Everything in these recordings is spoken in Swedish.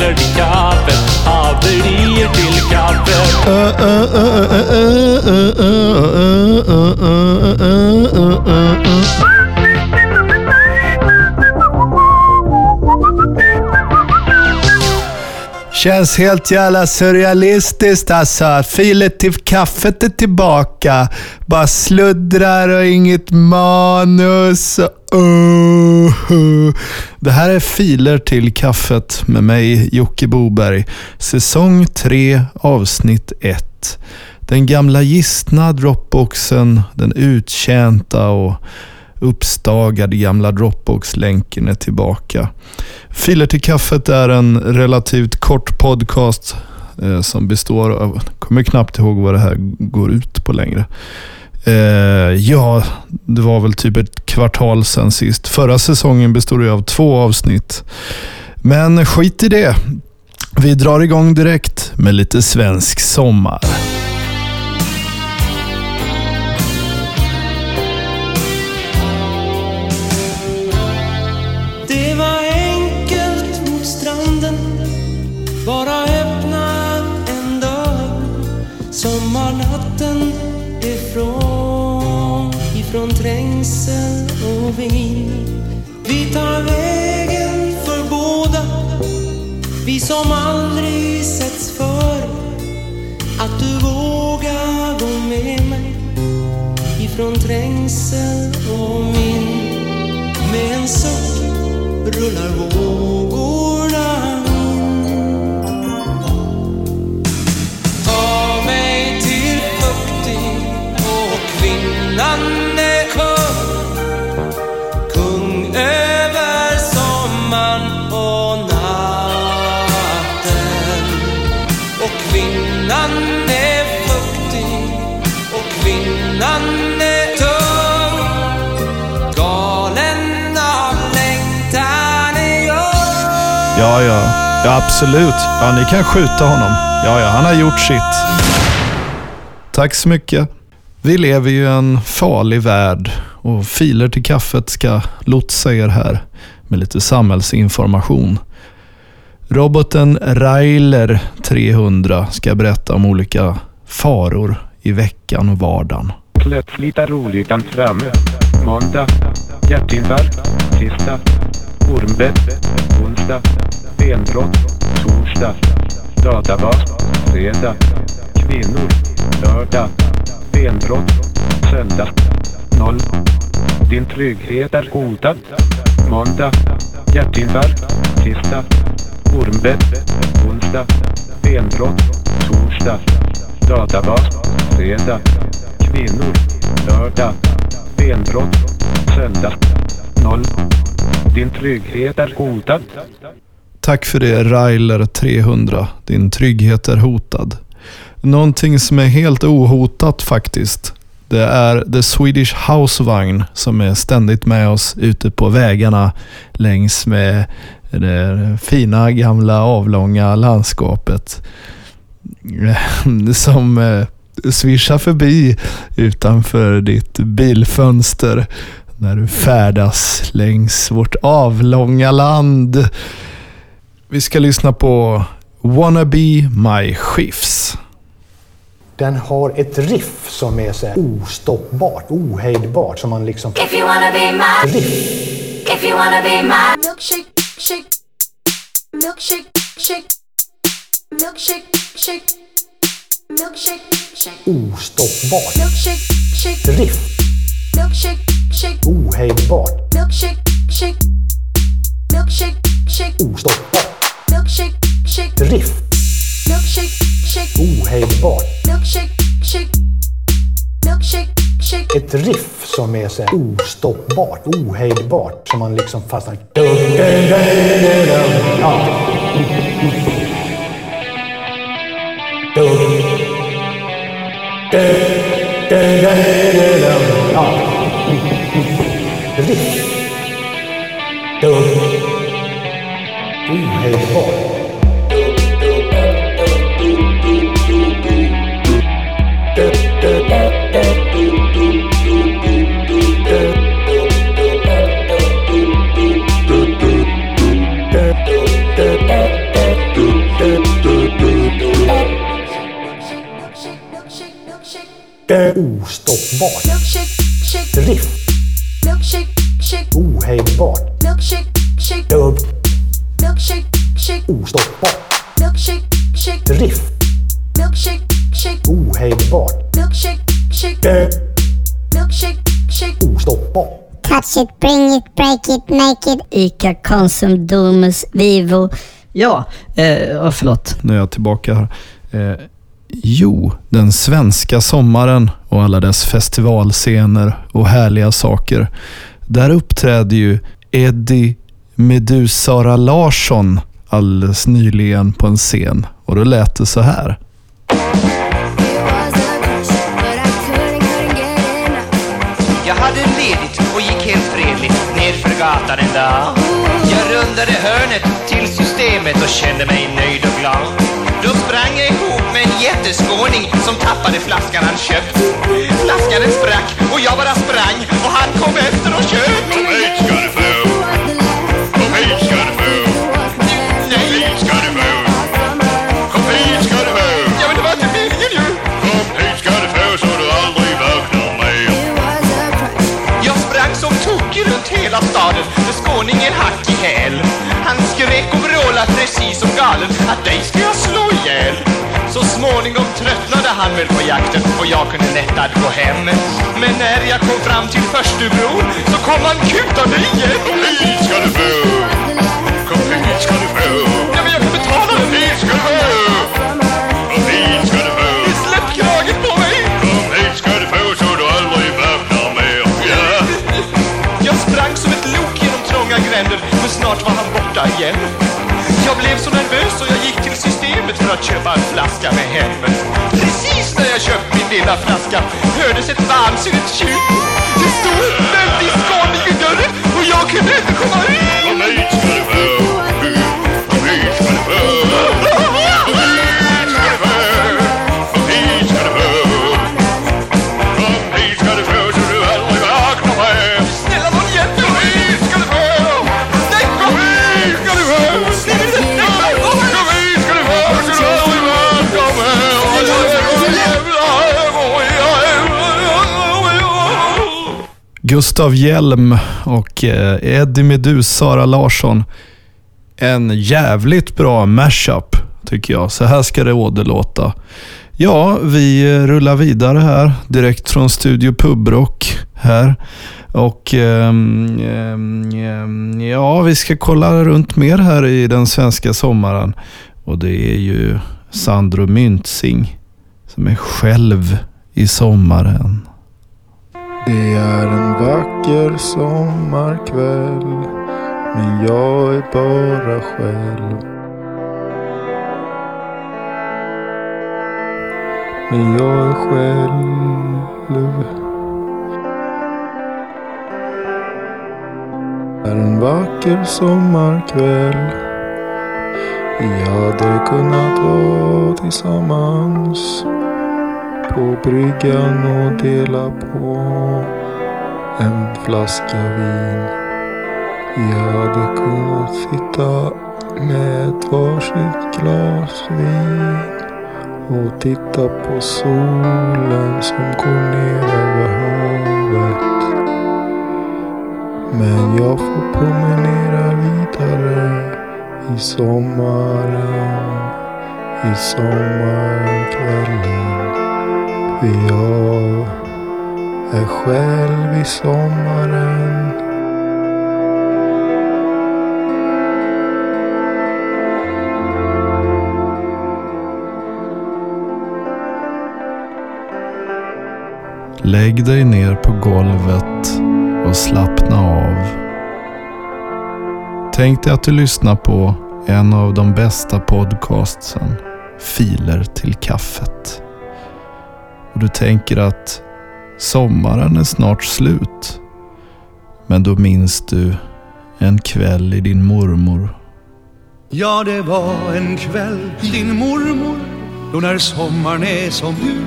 filer till kaffet. Haverier till kaffet. Känns helt jävla surrealistiskt alltså. Filet till kaffet är tillbaka. Bara sluddrar och inget manus. Uh, uh, Det här är Filer till kaffet med mig, Jocke Boberg. Säsong 3, avsnitt 1. Den gamla gistna Dropboxen, den uttjänta och uppstagade gamla Dropbox-länken är tillbaka. Filer till kaffet är en relativt kort podcast eh, som består av, jag kommer knappt ihåg vad det här går ut på längre. Eh, ja, det var väl typ ett kvartal sedan sist. Förra säsongen bestod ju av två avsnitt. Men skit i det. Vi drar igång direkt med lite svensk sommar. Det var enkelt mot stranden Bara öppna en dörr Sommarnatten ifrån Ifrån trängsel och vind Vi tar vägen för båda Vi som aldrig setts för. Att du vågar gå med mig Ifrån trängsel och vind med en suck rullar vågen. Absolut. Ja, ni kan skjuta honom. Ja, ja, han har gjort sitt. Tack så mycket. Vi lever ju i en farlig värld och filer till kaffet ska lotsa er här med lite samhällsinformation. Roboten Railer 300 ska berätta om olika faror i veckan och vardagen. Plötsligt är olyckan framme. Måndag. Hjärtinfarkt. Tisdag. Ormbett. Onsdag. Benbrott. Torsdag. Databas. Fredag. Kvinnor. Lördag. Benbrott. Söndag. Noll. Din trygghet är hotad. Måndag. Hjärtinfarkt. Tisdag. Ormbett. Onsdag. Benbrott. Torsdag. Databas. Fredag. Kvinnor. Lördag. Benbrott. Söndag. Noll. Din trygghet är hotad. Tack för det Railer300, Din trygghet är hotad. Någonting som är helt ohotat faktiskt. Det är The Swedish Housevagn som är ständigt med oss ute på vägarna längs med det fina gamla avlånga landskapet. Som eh, svischar förbi utanför ditt bilfönster när du färdas längs vårt avlånga land. Vi ska lyssna på Wanna Be My Skiffs. Den har ett riff som är så här ostoppbart, ohejdbart. Som man liksom... If you wanna be my, Riff. if you wanna be my milkshake, shake, milkshake, shake, milkshake, shake, milkshake, shake, Ostoppbart. milkshake, shake, Riff. milkshake, shake, Ohejdbart. milkshake, shake, milkshake, shake, Ostoppbart. Milkshake, shake, Riff. milkshake, shake, Ohejdbart. milkshake, shake, milkshake, shake. Ett riff som är så här ostoppbart, ohejdbart. Som man liksom fastnar... Ja. Ja. Riff. Dubb. Ohejdbar. Milkshake, milkshake, milkshake, Ostoppbart. milkshake, shake. Ostoppbart. Touch it, bring it, break it, make it. Ica, Konsum, Domus, Vivo. Ja, eh, förlåt. Nu är jag tillbaka här. Eh, jo, den svenska sommaren och alla dess festivalscener och härliga saker. Där uppträdde ju Eddie Medusara Larsson alldeles nyligen på en scen och då lät det så här. Jag hade ledigt och gick helt fredligt nerför gatan en dag. Jag rundade hörnet till systemet och kände mig nöjd och glad. Då sprang jag ihop med en jätteskåning som tappade flaskan han köpt. Flaskan den sprack och jag bara sprang och han kom efter och köp. Kom ska du skåningen hack i häl. Han skrek och vrålade precis som galen att dig ska jag slå ihjäl. Så småningom tröttnade han väl på jakten och jag kunde lättad gå hem. Men när jag kom fram till Förstubron så kom han kutande igen. Kom hit ska du få! Kom hit ska du få! Ja men jag kan betala den! Hit ska du få! Händer för men snart var han borta igen. Jag blev så nervös och jag gick till systemet för att köpa en flaska med hem. Precis när jag köpt min lilla flaska hördes ett vansinnigt tjut. Gustav Hjelm och eh, Eddie Meduz, Sara Larsson. En jävligt bra mashup tycker jag. Så här ska det åderlåta. Ja, vi rullar vidare här direkt från Studio Pubrock här. Och ehm, ehm, ehm, ja, vi ska kolla runt mer här i den svenska sommaren. Och det är ju Sandro Myntzing som är själv i sommaren. Det är en vacker sommarkväll Men jag är bara själv. Men jag är själv. Det är en vacker sommarkväll. Vi hade kunnat vara tillsammans på bryggan och dela på en flaska vin. Vi hade kunnat sitta med ett varsitt glas vin och titta på solen som går ner över havet. Men jag får promenera vidare i sommaren, i sommarkvällen. För jag är själv i sommaren. Lägg dig ner på golvet och slappna av. Tänk dig att du lyssnar på en av de bästa podcastsen, Filer till kaffet. Och du tänker att Sommaren är snart slut. Men då minns du en kväll i din mormor. Ja, det var en kväll i din mormor då när sommaren är som nu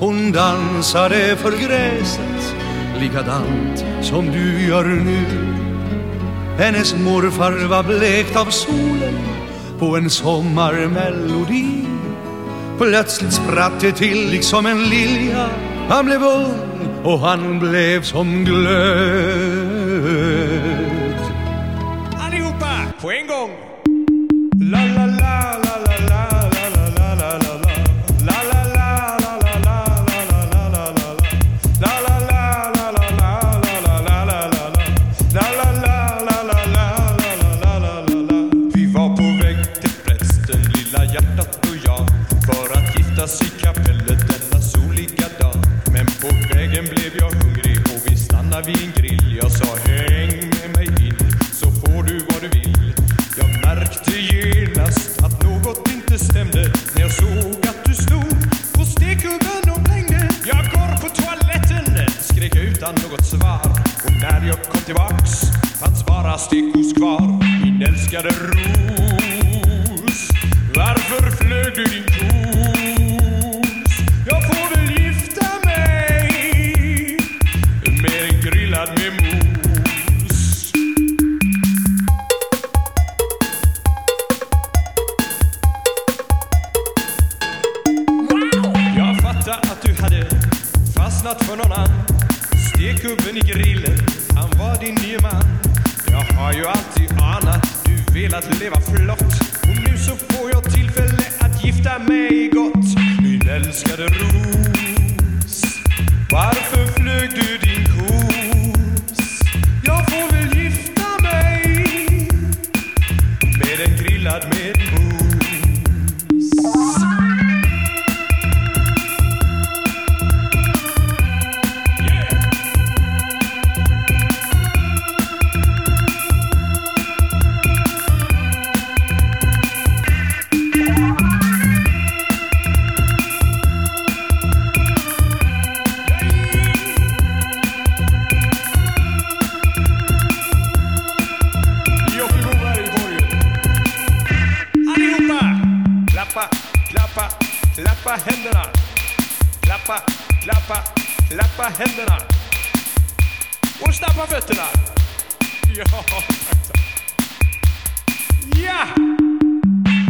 Hon dansade för gräset likadant som du gör nu Hennes morfar var blekt av solen på en sommarmelodi Plötsligt spratt det till liksom en lilja. Han blev ung och han blev som glöd. Vi vid en grill. Jag sa häng med mig in så får du vad du vill. Jag märkte genast att något inte stämde. När jag såg att du stod på stekhubben och blängde Jag går på toaletten, skrek jag utan något svar. Och när jag kom tillbaks fanns bara stekos kvar. Min älskade ros Varför flög du din kos? Fastnat för någon annan. Stekgubben i grillen, han var din nye man. Jag har ju alltid anat du velat leva flott. Och nu så får jag tillfälle att gifta mig gott. Min älskade ros Varför flög du din kos? Jag får väl gifta mig Med en grillad med Stampa fötterna. Ja, tack, tack. Ja!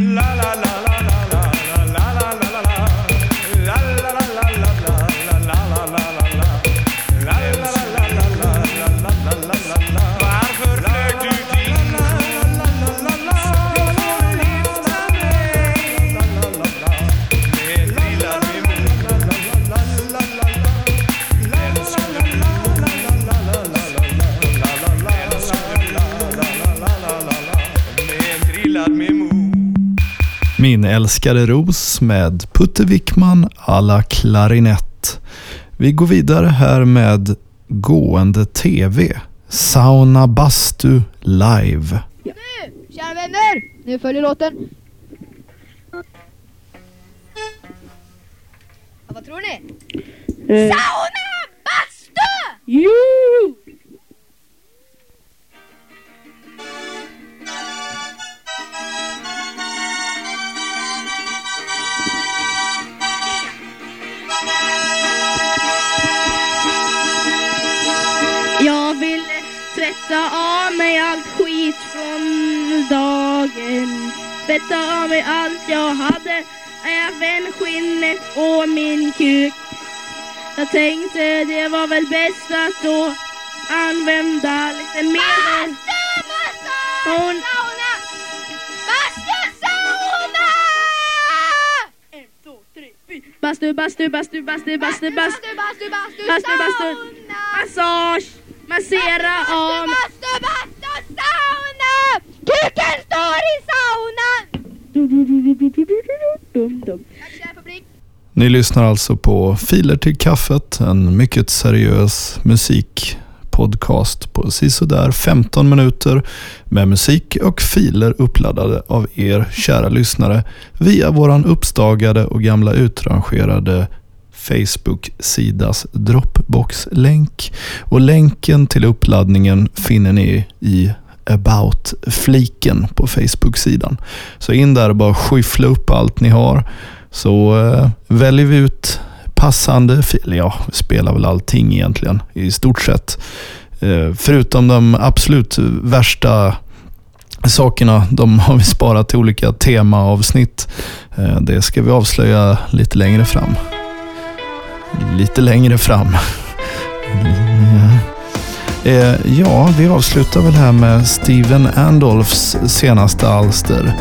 La, la, la, la, Min älskade ros med Putte Wickman alla klarinett. Vi går vidare här med Gående TV. Sauna Bastu live. Nu, kära vänner! Nu följer låten. Ja, vad tror ni? Sauna bastu! Jo! Tvätta av mig allt skit från dagen. Tvätta av mig allt jag hade, även skinnet och min kuk. Jag tänkte det var väl bäst att då använda lite medel. Hon... Bastu, bastu, bastu, bastu, bastu, bastu, bastu, bastu, bastu, bastu, massage, massera av... Bastu, bastu, sauna! Kuken står i saunan! Ni lyssnar alltså på Filer till kaffet, en mycket seriös musikpodcast på sisådär 15 minuter med musik och filer uppladdade av er kära lyssnare via våran uppstagade och gamla utrangerade Facebook-sidas Dropbox-länk. Och länken till uppladdningen finner ni i About-fliken på Facebook-sidan. Så in där och bara skyffla upp allt ni har. Så eh, väljer vi ut passande filer. Ja, vi spelar väl allting egentligen i stort sett. Eh, förutom de absolut värsta sakerna, de har vi sparat till olika temaavsnitt. Eh, det ska vi avslöja lite längre fram. Lite längre fram. Eh, ja, vi avslutar väl här med Steven Andolfs senaste alster.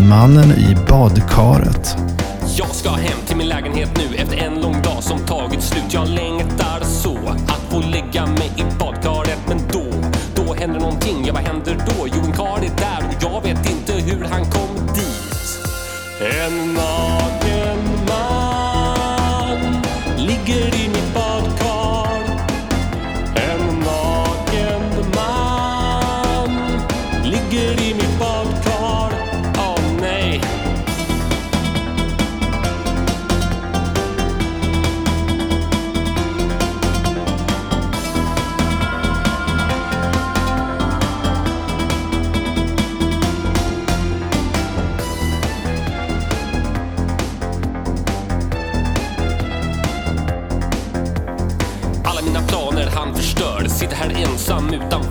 Mannen i badkaret. Jag ska hem till min lägenhet nu efter en lång dag som tagit slut. Jag längtar så att få lägga mig ensam utanför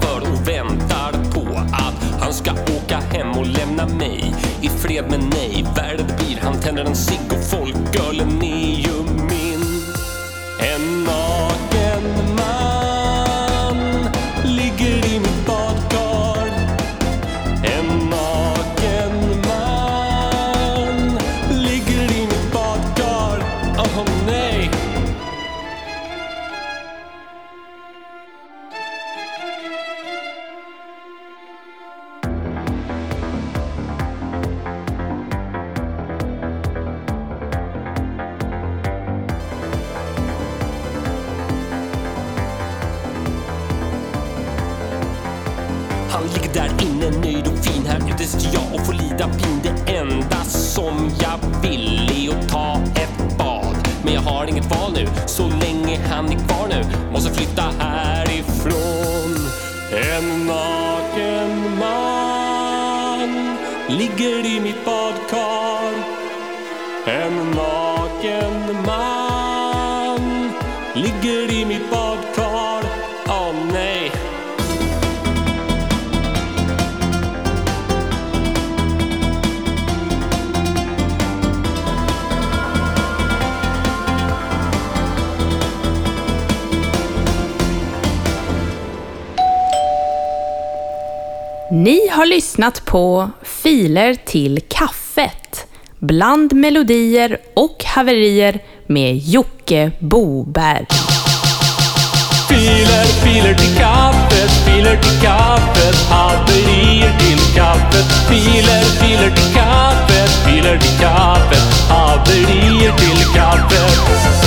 han är kvar nu. Måste flytta härifrån. En naken man ligger i mitt badkar. Ni har lyssnat på Filer till kaffet. Bland melodier och haverier med Jocke Boberg. Filer, filer till kaffet, filer till kaffet, haverier till kaffet. Filer, filer till kaffet, filer till kaffet, haverier till kaffet.